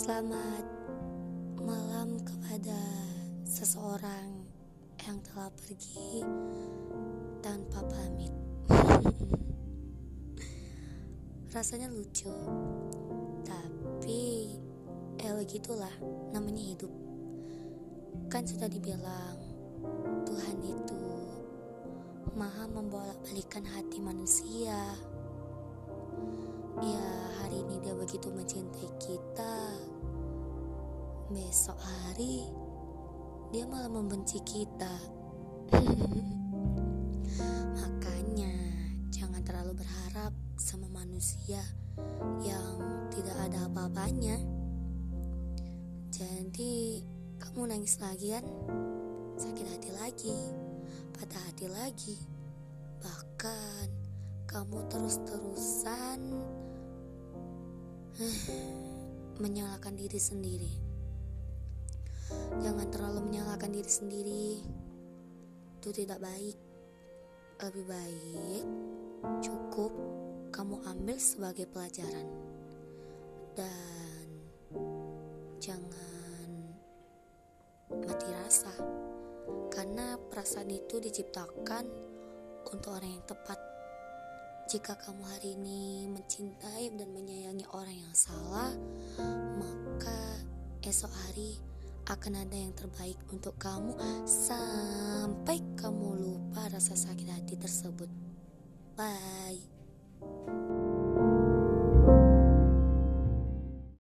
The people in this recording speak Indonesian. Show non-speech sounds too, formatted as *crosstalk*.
Selamat malam kepada seseorang yang telah pergi tanpa pamit. *laughs* Rasanya lucu, tapi ya begitulah namanya hidup. Kan sudah dibilang Tuhan itu maha membolak-balikan hati manusia. Besok hari dia malah membenci kita *laughs* Makanya jangan terlalu berharap sama manusia yang tidak ada apa-apanya Jadi kamu nangis lagi kan? Sakit hati lagi, patah hati lagi Bahkan kamu terus-terusan *sighs* menyalahkan diri sendiri. Jangan terlalu menyalahkan diri sendiri. Itu tidak baik. Lebih baik cukup kamu ambil sebagai pelajaran. Dan jangan mati rasa. Karena perasaan itu diciptakan untuk orang yang tepat jika kamu hari ini mencintai dan menyayangi orang yang salah, maka esok hari akan ada yang terbaik untuk kamu sampai kamu lupa rasa sakit hati tersebut. Bye.